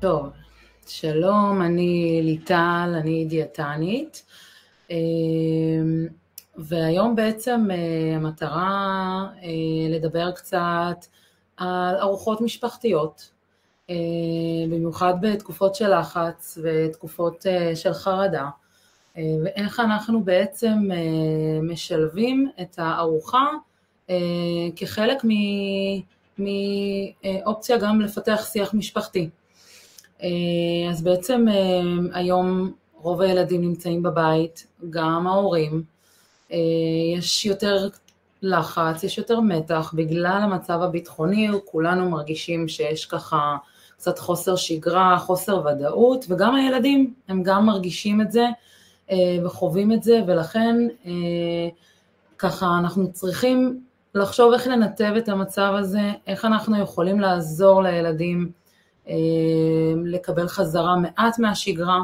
טוב, שלום, אני ליטל, אני דיאטנית, אמ, והיום בעצם אה, המטרה אה, לדבר קצת על ארוחות משפחתיות, אה, במיוחד בתקופות של לחץ ותקופות של חרדה, ואיך אנחנו בעצם משלבים את הארוחה כחלק מאופציה גם לפתח שיח משפחתי. אז בעצם היום רוב הילדים נמצאים בבית, גם ההורים, יש יותר לחץ, יש יותר מתח, בגלל המצב הביטחוני כולנו מרגישים שיש ככה קצת חוסר שגרה, חוסר ודאות, וגם הילדים, הם גם מרגישים את זה וחווים את זה, ולכן ככה אנחנו צריכים לחשוב איך לנתב את המצב הזה, איך אנחנו יכולים לעזור לילדים לקבל חזרה מעט מהשגרה.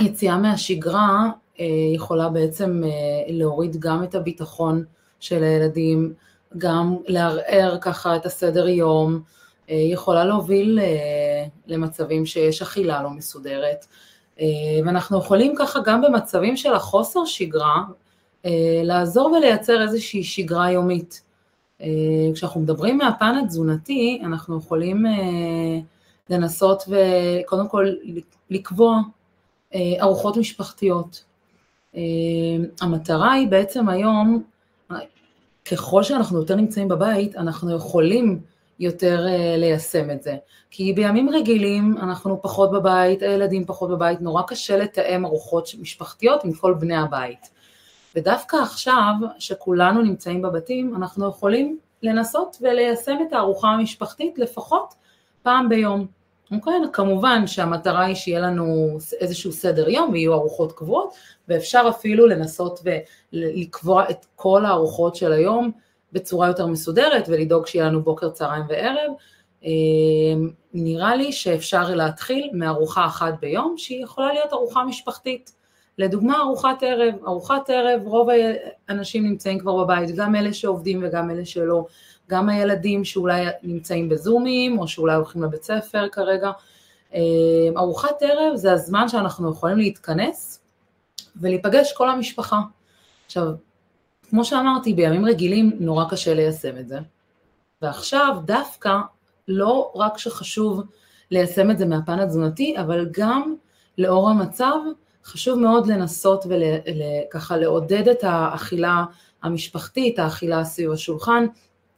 יציאה מהשגרה יכולה בעצם להוריד גם את הביטחון של הילדים, גם לערער ככה את הסדר יום, יכולה להוביל למצבים שיש אכילה לא מסודרת, ואנחנו יכולים ככה גם במצבים של החוסר שגרה, לעזור ולייצר איזושהי שגרה יומית. כשאנחנו מדברים מהפן התזונתי, אנחנו יכולים לנסות וקודם כל לקבוע ארוחות משפחתיות. המטרה היא בעצם היום, ככל שאנחנו יותר נמצאים בבית, אנחנו יכולים יותר ליישם את זה. כי בימים רגילים אנחנו פחות בבית, הילדים פחות בבית, נורא קשה לתאם ארוחות משפחתיות עם כל בני הבית. ודווקא עכשיו, שכולנו נמצאים בבתים, אנחנו יכולים לנסות וליישם את הארוחה המשפחתית לפחות פעם ביום. אוקיי? כמובן שהמטרה היא שיהיה לנו איזשהו סדר יום ויהיו ארוחות קבועות, ואפשר אפילו לנסות ולקבוע את כל הארוחות של היום בצורה יותר מסודרת ולדאוג שיהיה לנו בוקר, צהריים וערב. אמ, נראה לי שאפשר להתחיל מארוחה אחת ביום, שהיא יכולה להיות ארוחה משפחתית. לדוגמה ארוחת ערב, ארוחת ערב רוב האנשים נמצאים כבר בבית, גם אלה שעובדים וגם אלה שלא, גם הילדים שאולי נמצאים בזומים או שאולי הולכים לבית ספר כרגע. אמ, ארוחת ערב זה הזמן שאנחנו יכולים להתכנס ולהיפגש כל המשפחה. עכשיו, כמו שאמרתי, בימים רגילים נורא קשה ליישם את זה, ועכשיו דווקא לא רק שחשוב ליישם את זה מהפן התזונתי, אבל גם לאור המצב חשוב מאוד לנסות וככה לעודד את האכילה המשפחתית, האכילה סביב השולחן.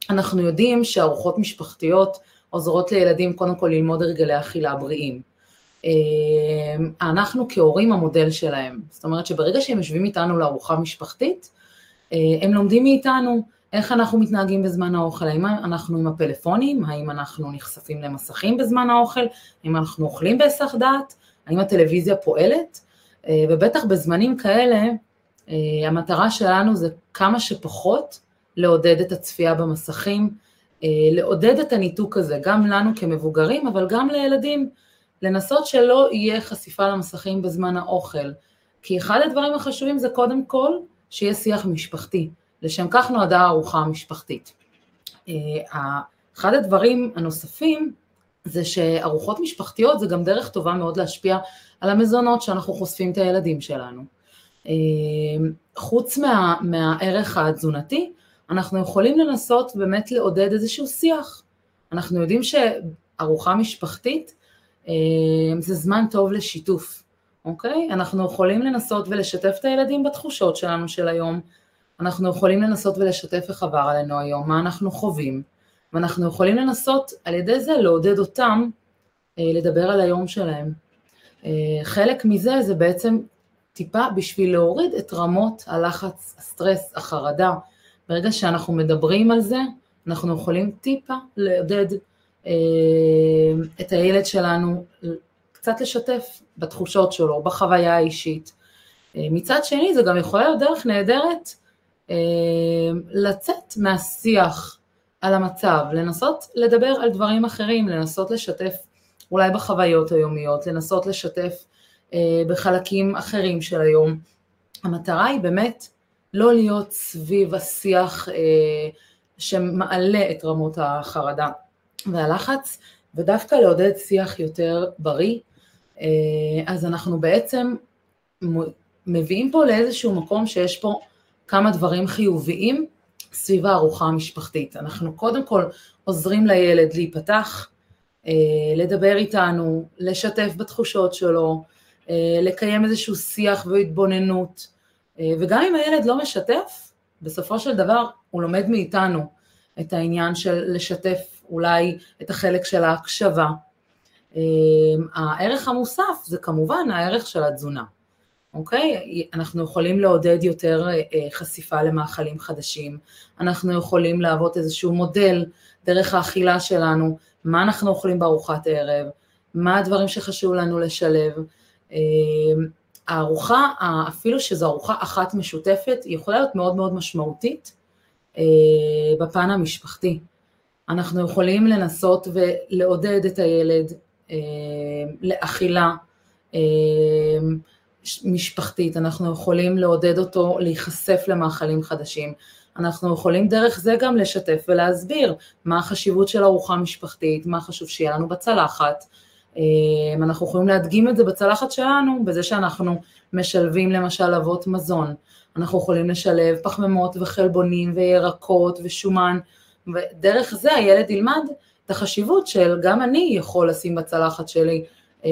אנחנו יודעים שארוחות משפחתיות עוזרות לילדים קודם כל ללמוד הרגלי אכילה בריאים. אנחנו כהורים המודל שלהם, זאת אומרת שברגע שהם יושבים איתנו לארוחה משפחתית, הם לומדים מאיתנו איך אנחנו מתנהגים בזמן האוכל, האם אנחנו עם הפלאפונים, האם אנחנו נחשפים למסכים בזמן האוכל, האם אנחנו אוכלים בהיסח דעת, האם הטלוויזיה פועלת, ובטח בזמנים כאלה המטרה שלנו זה כמה שפחות לעודד את הצפייה במסכים, לעודד את הניתוק הזה, גם לנו כמבוגרים אבל גם לילדים, לנסות שלא יהיה חשיפה למסכים בזמן האוכל, כי אחד הדברים החשובים זה קודם כל שיהיה שיח משפחתי, לשם כך נועדה הארוחה המשפחתית. אחד הדברים הנוספים זה שארוחות משפחתיות זה גם דרך טובה מאוד להשפיע על המזונות שאנחנו חושפים את הילדים שלנו. חוץ מה, מהערך התזונתי, אנחנו יכולים לנסות באמת לעודד איזשהו שיח. אנחנו יודעים שארוחה משפחתית זה זמן טוב לשיתוף, אוקיי? אנחנו יכולים לנסות ולשתף את הילדים בתחושות שלנו של היום, אנחנו יכולים לנסות ולשתף איך עבר עלינו היום, מה אנחנו חווים, ואנחנו יכולים לנסות על ידי זה לעודד אותם לדבר על היום שלהם. חלק מזה זה בעצם טיפה בשביל להוריד את רמות הלחץ, הסטרס, החרדה. ברגע שאנחנו מדברים על זה, אנחנו יכולים טיפה לעודד אה, את הילד שלנו, קצת לשתף בתחושות שלו, בחוויה האישית. אה, מצד שני זה גם יכול להיות דרך נהדרת אה, לצאת מהשיח על המצב, לנסות לדבר על דברים אחרים, לנסות לשתף אולי בחוויות היומיות, לנסות לשתף אה, בחלקים אחרים של היום. המטרה היא באמת לא להיות סביב השיח אה, שמעלה את רמות החרדה והלחץ, ודווקא לעודד שיח יותר בריא, אה, אז אנחנו בעצם מביאים פה לאיזשהו מקום שיש פה כמה דברים חיוביים סביב הארוחה המשפחתית. אנחנו קודם כל עוזרים לילד להיפתח, אה, לדבר איתנו, לשתף בתחושות שלו, אה, לקיים איזשהו שיח והתבוננות, וגם אם הילד לא משתף, בסופו של דבר הוא לומד מאיתנו את העניין של לשתף אולי את החלק של ההקשבה. הערך המוסף זה כמובן הערך של התזונה. אוקיי? אנחנו יכולים לעודד יותר אה, חשיפה למאכלים חדשים, אנחנו יכולים להוות איזשהו מודל דרך האכילה שלנו, מה אנחנו אוכלים בארוחת ערב, מה הדברים שחשוב לנו לשלב. אה, הארוחה, אפילו שזו ארוחה אחת משותפת, היא יכולה להיות מאוד מאוד משמעותית אה, בפן המשפחתי. אנחנו יכולים לנסות ולעודד את הילד לאכילה, משפחתית, אנחנו יכולים לעודד אותו להיחשף למאכלים חדשים, אנחנו יכולים דרך זה גם לשתף ולהסביר מה החשיבות של ארוחה משפחתית, מה חשוב שיהיה לנו בצלחת, אמ, אנחנו יכולים להדגים את זה בצלחת שלנו בזה שאנחנו משלבים למשל אבות מזון, אנחנו יכולים לשלב פחמימות וחלבונים וירקות ושומן, ודרך זה הילד ילמד את החשיבות של גם אני יכול לשים בצלחת שלי אה,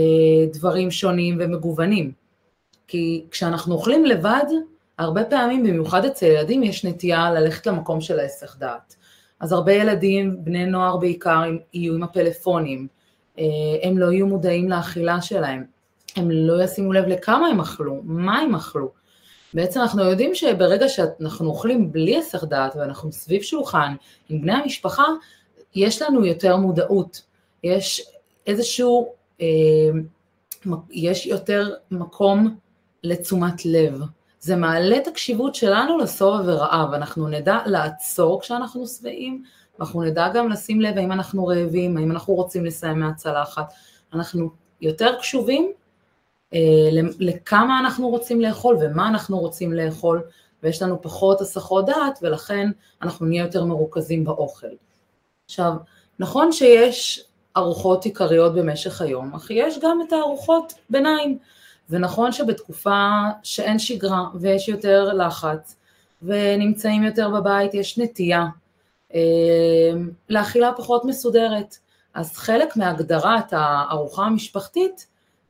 דברים שונים ומגוונים. כי כשאנחנו אוכלים לבד, הרבה פעמים, במיוחד אצל ילדים, יש נטייה ללכת למקום של ההסך דעת. אז הרבה ילדים, בני נוער בעיקר, יהיו עם הפלאפונים, אה, הם לא יהיו מודעים לאכילה שלהם, הם לא ישימו לב לכמה הם אכלו, מה הם אכלו. בעצם אנחנו יודעים שברגע שאנחנו אוכלים בלי הסך דעת ואנחנו סביב שולחן עם בני המשפחה, יש לנו יותר מודעות, יש איזשהו, אה, יש יותר מקום לתשומת לב. זה מעלה את הקשיבות שלנו לסובב ורעב, אנחנו נדע לעצור כשאנחנו שבעים, ואנחנו נדע גם לשים לב האם אנחנו רעבים, האם אנחנו רוצים לסיים מהצלחת, אנחנו יותר קשובים אה, לכמה אנחנו רוצים לאכול ומה אנחנו רוצים לאכול, ויש לנו פחות הסחות דעת, ולכן אנחנו נהיה יותר מרוכזים באוכל. עכשיו, נכון שיש ארוחות עיקריות במשך היום, אך יש גם את הארוחות ביניים. ונכון שבתקופה שאין שגרה ויש יותר לחץ ונמצאים יותר בבית, יש נטייה אה, לאכילה פחות מסודרת. אז חלק מהגדרת הארוחה המשפחתית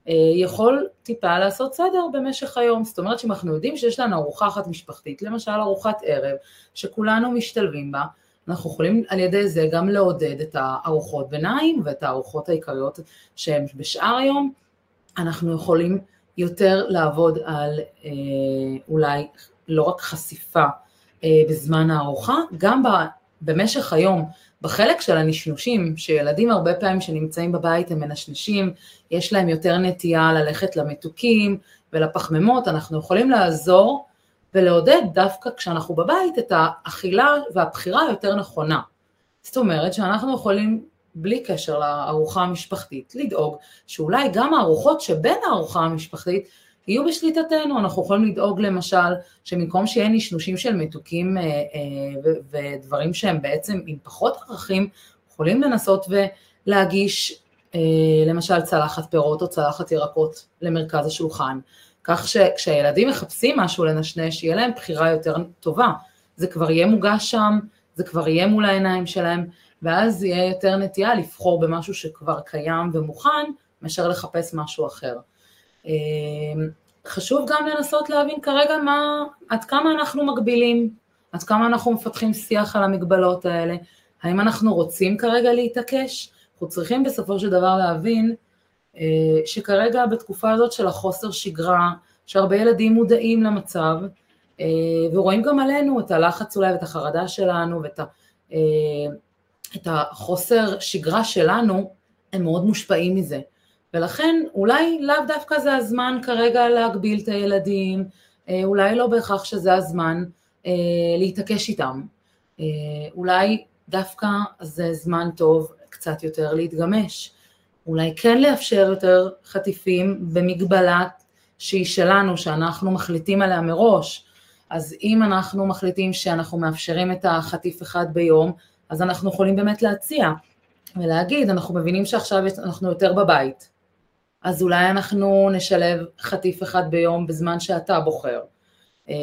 אה, יכול טיפה לעשות סדר במשך היום. זאת אומרת שאם אנחנו יודעים שיש לנו ארוחה אחת משפחתית, למשל ארוחת ערב, שכולנו משתלבים בה, אנחנו יכולים על ידי זה גם לעודד את הארוחות ביניים ואת הארוחות העיקריות שהן בשאר היום. אנחנו יכולים יותר לעבוד על אה, אולי לא רק חשיפה אה, בזמן הארוחה, גם ב, במשך היום, בחלק של הנשנושים, שילדים הרבה פעמים שנמצאים בבית הם מנשנשים, יש להם יותר נטייה ללכת למתוקים ולפחמימות, אנחנו יכולים לעזור ולעודד דווקא כשאנחנו בבית את האכילה והבחירה היותר נכונה. זאת אומרת שאנחנו יכולים בלי קשר לארוחה המשפחתית, לדאוג שאולי גם הארוחות שבין הארוחה המשפחתית יהיו בשליטתנו, אנחנו יכולים לדאוג למשל שבמקום שיהיה נשנושים של מתוקים אה, אה, ודברים שהם בעצם עם פחות ערכים, יכולים לנסות ולהגיש אה, למשל צלחת פירות או צלחת ירקות למרכז השולחן, כך שכשהילדים מחפשים משהו לנשנש, יהיה להם בחירה יותר טובה, זה כבר יהיה מוגש שם, זה כבר יהיה מול העיניים שלהם, ואז יהיה יותר נטייה לבחור במשהו שכבר קיים ומוכן, מאשר לחפש משהו אחר. אמ, חשוב גם לנסות להבין כרגע מה, עד כמה אנחנו מגבילים, עד כמה אנחנו מפתחים שיח על המגבלות האלה, האם אנחנו רוצים כרגע להתעקש? אנחנו צריכים בסופו של דבר להבין אה, שכרגע בתקופה הזאת של החוסר שגרה, שהרבה ילדים מודעים למצב, אה, ורואים גם עלינו את הלחץ אולי ואת החרדה שלנו ואת ה... אה, את החוסר שגרה שלנו, הם מאוד מושפעים מזה. ולכן אולי לאו דווקא זה הזמן כרגע להגביל את הילדים, אה, אולי לא בהכרח שזה הזמן אה, להתעקש איתם. אה, אולי דווקא זה זמן טוב קצת יותר להתגמש. אולי כן לאפשר יותר חטיפים במגבלה שהיא שלנו, שאנחנו מחליטים עליה מראש. אז אם אנחנו מחליטים שאנחנו מאפשרים את החטיף אחד ביום, אז אנחנו יכולים באמת להציע ולהגיד, אנחנו מבינים שעכשיו אנחנו יותר בבית, אז אולי אנחנו נשלב חטיף אחד ביום בזמן שאתה בוחר. אה,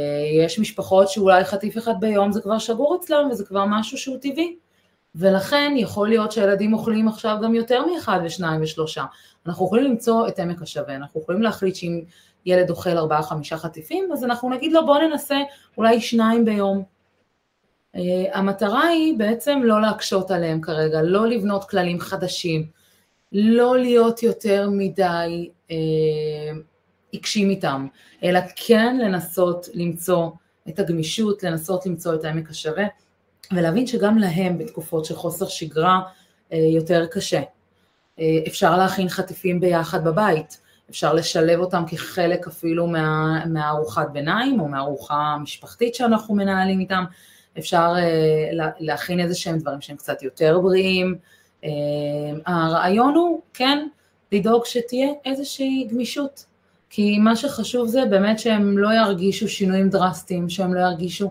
יש משפחות שאולי חטיף אחד ביום זה כבר שגור אצלם וזה כבר משהו שהוא טבעי. ולכן יכול להיות שהילדים אוכלים עכשיו גם יותר מאחד ושניים ושלושה. אנחנו יכולים למצוא את עמק השווה, אנחנו יכולים להחליט שאם ילד אוכל ארבעה חמישה חטיפים, אז אנחנו נגיד לו בוא ננסה אולי שניים ביום. Uh, המטרה היא בעצם לא להקשות עליהם כרגע, לא לבנות כללים חדשים, לא להיות יותר מדי uh, עיקשים איתם, אלא כן לנסות למצוא את הגמישות, לנסות למצוא את העמק השווה. ולהבין שגם להם בתקופות של חוסר שגרה אה, יותר קשה. אה, אפשר להכין חטיפים ביחד בבית, אפשר לשלב אותם כחלק אפילו מה, מהארוחת ביניים או מהארוחה המשפחתית שאנחנו מנהלים איתם, אפשר אה, להכין איזה שהם דברים שהם קצת יותר בריאים. הרעיון הוא, כן, לדאוג שתהיה איזושהי גמישות, כי מה שחשוב זה באמת שהם לא ירגישו שינויים דרסטיים, שהם לא ירגישו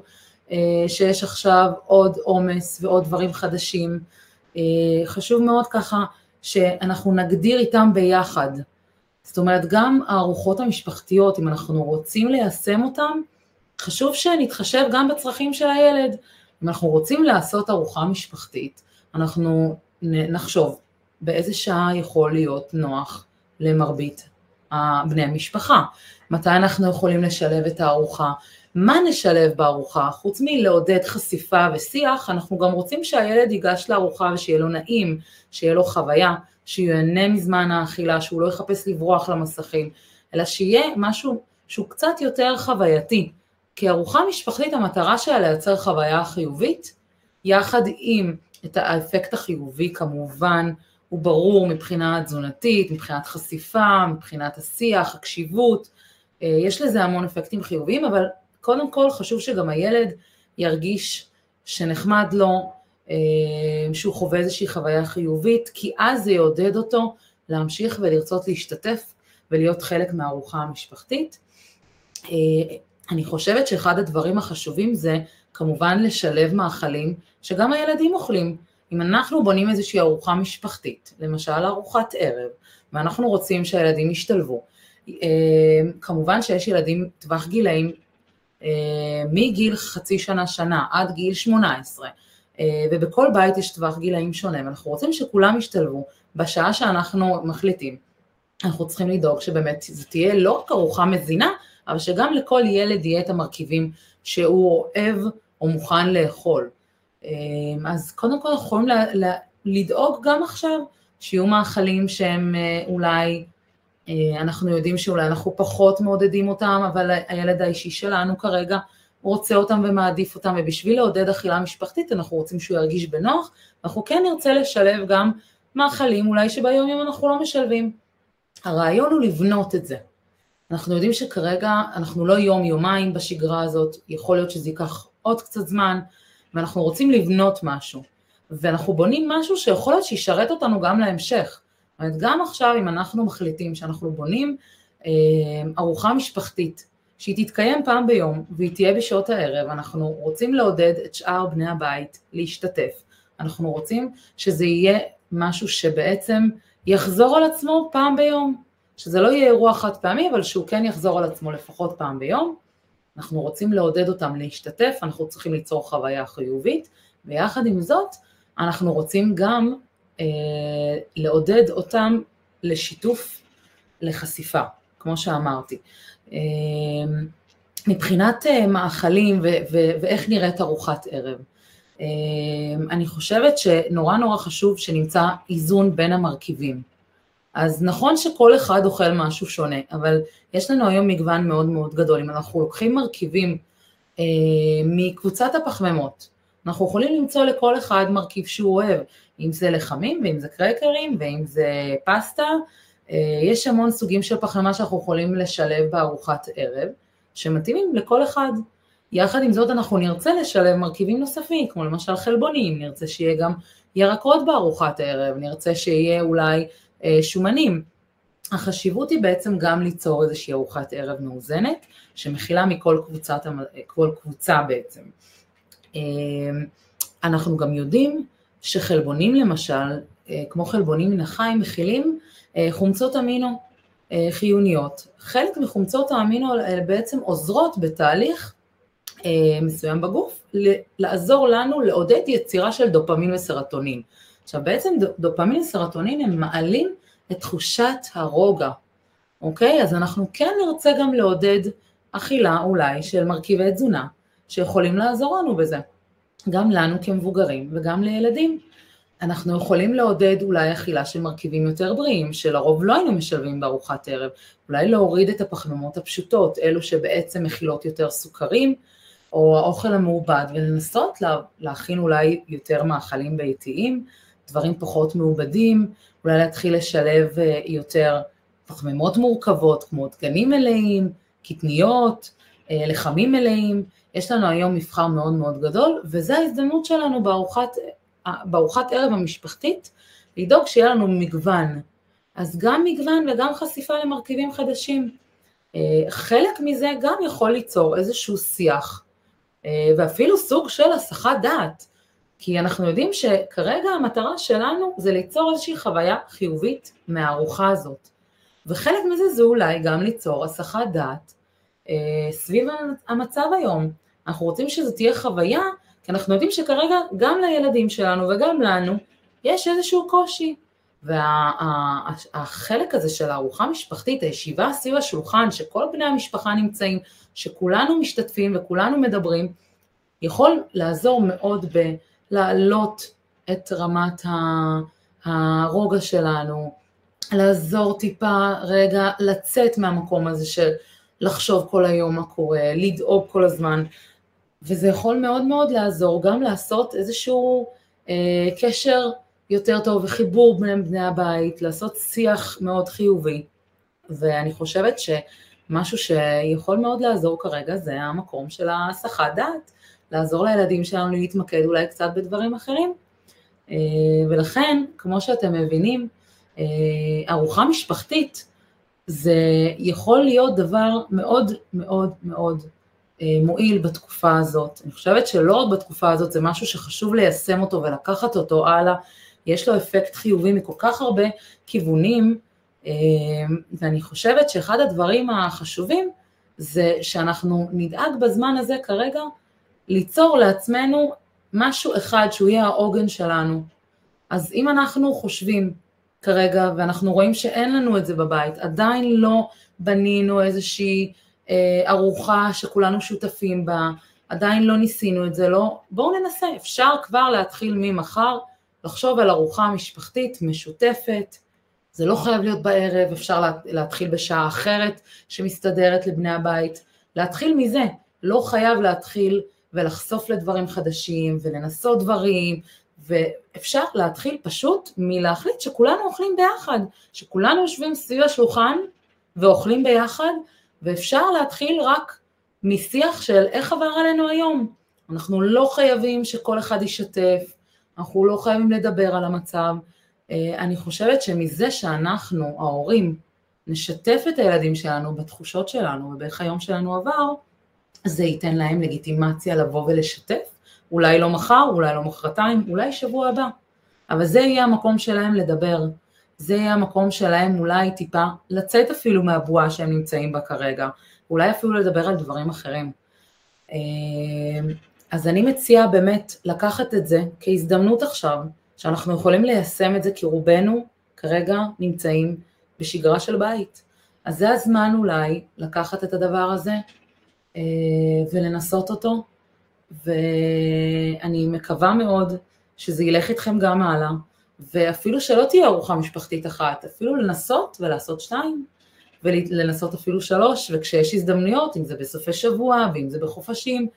אה, שיש עכשיו עוד עומס ועוד דברים חדשים. אה, חשוב מאוד ככה שאנחנו נגדיר איתם ביחד. זאת אומרת, גם הארוחות המשפחתיות, אם אנחנו רוצים ליישם אותן, חשוב שנתחשב גם בצרכים של הילד. אם אנחנו רוצים לעשות ארוחה משפחתית, אנחנו נחשוב באיזה שעה יכול להיות נוח למרבית בני המשפחה, מתי אנחנו יכולים לשלב את הארוחה, מה נשלב בארוחה? חוץ מלעודד חשיפה ושיח, אנחנו גם רוצים שהילד ייגש לארוחה ושיהיה לו נעים, שיהיה לו חוויה, שיהנה מזמן האכילה, שהוא לא יחפש לברוח למסכים, אלא שיהיה משהו שהוא קצת יותר חווייתי. כי ארוחה משפחתית המטרה שלה לייצר חוויה חיובית, יחד עם את האפקט החיובי כמובן, הוא ברור מבחינה תזונתית, מבחינת חשיפה, מבחינת השיח, הקשיבות, אה, יש לזה המון אפקטים חיוביים, אבל קודם כל חשוב שגם הילד ירגיש שנחמד לו, אה, שהוא חווה איזושהי חוויה חיובית, כי אז זה יעודד אותו להמשיך ולרצות להשתתף ולהיות חלק מהארוחה המשפחתית. אני חושבת שאחד הדברים החשובים זה כמובן לשלב מאכלים שגם הילדים אוכלים. אם אנחנו בונים איזושהי ארוחה משפחתית, למשל ארוחת ערב, ואנחנו רוצים שהילדים ישתלבו, אה, כמובן שיש ילדים טווח גילאים אה, מגיל חצי שנה, שנה, עד גיל 18, אה, ובכל בית יש טווח גילאים שונה, ואנחנו רוצים שכולם ישתלבו בשעה שאנחנו מחליטים. אנחנו צריכים לדאוג שבאמת זה תהיה לא רק ארוחה מזינה, אבל שגם לכל ילד יהיה את המרכיבים שהוא אוהב או מוכן לאכול. אה, אז קודם כל יכולים לדאוג גם עכשיו שיהיו מאכלים שהם אולי אה, אנחנו יודעים שאולי אנחנו פחות מעודדים אותם, אבל הילד האישי שלנו כרגע רוצה אותם ומעדיף אותם, ובשביל לעודד אכילה משפחתית אנחנו רוצים שהוא ירגיש בנוח, אנחנו כן נרצה לשלב גם מאכלים אולי שביום יום אנחנו לא משלבים. הרעיון הוא לבנות את זה. אנחנו יודעים שכרגע אנחנו לא יום יומיים בשגרה הזאת, יכול להיות שזה ייקח עוד קצת זמן, ואנחנו רוצים לבנות משהו. ואנחנו בונים משהו שיכול להיות שישרת אותנו גם להמשך. זאת אומרת, גם עכשיו אם אנחנו מחליטים שאנחנו בונים אה, ארוחה משפחתית, שהיא תתקיים פעם ביום והיא תהיה בשעות הערב, אנחנו רוצים לעודד את שאר בני הבית להשתתף. אנחנו רוצים שזה יהיה משהו שבעצם יחזור על עצמו פעם ביום, שזה לא יהיה אירוע חד פעמי, אבל שהוא כן יחזור על עצמו לפחות פעם ביום. אנחנו רוצים לעודד אותם להשתתף, אנחנו צריכים ליצור חוויה חיובית, ויחד עם זאת, אנחנו רוצים גם אה, לעודד אותם לשיתוף, לחשיפה, כמו שאמרתי. אה, מבחינת אה, מאכלים ואיך נראית ארוחת ערב, אני חושבת שנורא נורא חשוב שנמצא איזון בין המרכיבים. אז נכון שכל אחד אוכל משהו שונה, אבל יש לנו היום מגוון מאוד מאוד גדול. אם אנחנו לוקחים מרכיבים אה, מקבוצת הפחמימות, אנחנו יכולים למצוא לכל אחד מרכיב שהוא אוהב. אם זה לחמים, ואם זה קרקרים, ואם זה פסטה, אה, יש המון סוגים של פחמימה שאנחנו יכולים לשלב בארוחת ערב, שמתאימים לכל אחד. יחד עם זאת אנחנו נרצה לשלב מרכיבים נוספים, כמו למשל חלבונים, נרצה שיהיה גם ירקות בארוחת הערב, נרצה שיהיה אולי שומנים. החשיבות היא בעצם גם ליצור איזושהי ארוחת ערב מאוזנת, שמכילה מכל קבוצת, כל קבוצה בעצם. אה, אנחנו גם יודעים שחלבונים למשל, כמו חלבונים מן החי, מכילים חומצות אמינו חיוניות. חלק מחומצות האמינו האלה בעצם עוזרות בתהליך מסוים בגוף, לעזור לנו לעודד יצירה של דופמין וסרטונין. עכשיו בעצם דופמין וסרטונין הם מעלים את תחושת הרוגע, אוקיי? אז אנחנו כן נרצה גם לעודד אכילה אולי של מרכיבי תזונה שיכולים לעזור לנו בזה, גם לנו כמבוגרים וגם לילדים. אנחנו יכולים לעודד אולי אכילה של מרכיבים יותר בריאים, שלרוב לא היינו משלבים בארוחת ערב, אולי להוריד את הפחמימות הפשוטות, אלו שבעצם מכילות יותר סוכרים, או האוכל המעובד, ולנסות להכין אולי יותר מאכלים ביתיים, דברים פחות מעובדים, אולי להתחיל לשלב אה, יותר פחמימות מורכבות, כמו דגנים מלאים, קטניות, אה, לחמים מלאים, יש לנו היום מבחר מאוד מאוד גדול, וזו ההזדמנות שלנו בארוחת, אה, בארוחת ערב המשפחתית, לדאוג שיהיה לנו מגוון. אז גם מגוון וגם חשיפה למרכיבים חדשים. חלק מזה גם יכול ליצור איזשהו שיח, ואפילו סוג של הסחת דעת. כי אנחנו יודעים שכרגע המטרה שלנו זה ליצור איזושהי חוויה חיובית מהארוחה הזאת. וחלק מזה זה אולי גם ליצור הסחת דעת אה, סביב המצב היום. אנחנו רוצים שזו תהיה חוויה, כי אנחנו יודעים שכרגע גם לילדים שלנו וגם לנו יש איזשהו קושי. והחלק וה, הזה של הארוחה המשפחתית, הישיבה סביב השולחן, שכל בני המשפחה נמצאים, שכולנו משתתפים וכולנו מדברים, יכול לעזור מאוד ב... להעלות את רמת הרוגע שלנו, לעזור טיפה רגע לצאת מהמקום הזה של לחשוב כל היום מה קורה, לדאוג כל הזמן, וזה יכול מאוד מאוד לעזור גם לעשות איזשהו אה, קשר יותר טוב וחיבור בין בני הבית, לעשות שיח מאוד חיובי, ואני חושבת שמשהו שיכול מאוד לעזור כרגע זה המקום של הסחת דעת. לעזור לילדים שלנו להתמקד אולי קצת בדברים אחרים. אה, ולכן, כמו שאתם מבינים, אה, ארוחה משפחתית זה יכול להיות דבר מאוד מאוד מאוד אה, מועיל בתקופה הזאת. אני חושבת שלא רק בתקופה הזאת, זה משהו שחשוב ליישם אותו ולקחת אותו הלאה, יש לו אפקט חיובי מכל כך הרבה כיוונים, ואני חושבת שאחד הדברים החשובים זה שאנחנו נדאג בזמן הזה כרגע ליצור לעצמנו משהו אחד שהוא יהיה העוגן שלנו. אז אם אנחנו חושבים כרגע ואנחנו רואים שאין לנו את זה בבית, עדיין לא בנינו איזושהי אה, ארוחה שכולנו שותפים בה, עדיין לא ניסינו את זה, לא, בואו ננסה, אפשר כבר להתחיל ממחר לחשוב על ארוחה משפחתית משותפת, זה לא חייב להיות בערב, אפשר לה, להתחיל בשעה אחרת שמסתדרת לבני הבית, להתחיל מזה, לא חייב להתחיל ולחשוף לדברים חדשים ולנסות דברים, ואפשר להתחיל פשוט מלהחליט שכולנו אוכלים ביחד, שכולנו יושבים סביב השולחן ואוכלים ביחד, ואפשר להתחיל רק משיח של איך עבר עלינו היום. אנחנו לא חייבים שכל אחד ישתף, אנחנו לא חייבים לדבר על המצב. אה, אני חושבת שמזה שאנחנו, ההורים, נשתף את הילדים שלנו בתחושות שלנו ובאיך היום שלנו עבר, זה ייתן להם לגיטימציה לבוא ולשתף, אולי לא מחר, אולי לא מחרתיים, אולי שבוע הבא, אבל זה יהיה המקום שלהם לדבר, זה יהיה המקום שלהם אולי טיפה לצאת אפילו מהבועה שהם נמצאים בה כרגע, אולי אפילו לדבר על דברים אחרים. אה, אז אני מציעה באמת לקחת את זה כהזדמנות עכשיו, שאנחנו יכולים ליישם את זה כי רובנו כרגע נמצאים בשגרה של בית. אז זה הזמן אולי לקחת את הדבר הזה ולנסות אותו, ואני מקווה מאוד שזה ילך איתכם גם הלאה, ואפילו שלא תהיה ארוחה משפחתית אחת, אפילו לנסות ולעשות שתיים, ולנסות אפילו שלוש, וכשיש הזדמנויות, אם זה בסופי שבוע ואם זה בחופשים,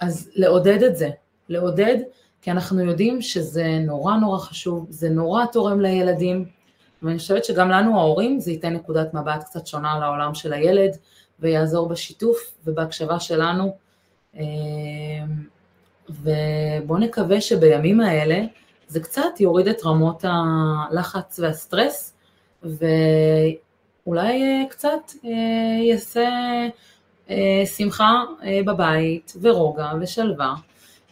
אז לעודד את זה, לעודד, כי אנחנו יודעים שזה נורא נורא חשוב, זה נורא תורם לילדים, ואני חושבת שגם לנו ההורים זה ייתן נקודת מבט קצת שונה לעולם של הילד, ויעזור בשיתוף ובהקשבה שלנו. אמ, ובואו נקווה שבימים האלה זה קצת יוריד את רמות הלחץ והסטרס, ואולי אה, קצת אה, יעשה אה, שמחה בבית ורוגע ושלווה,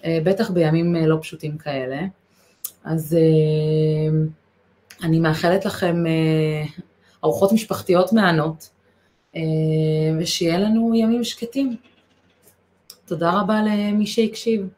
בטח בימים לא פשוטים כאלה. אז אני מאחלת לכם ארוחות משפחתיות מהנות, ושיהיה לנו ימים שקטים. תודה רבה למי שהקשיב.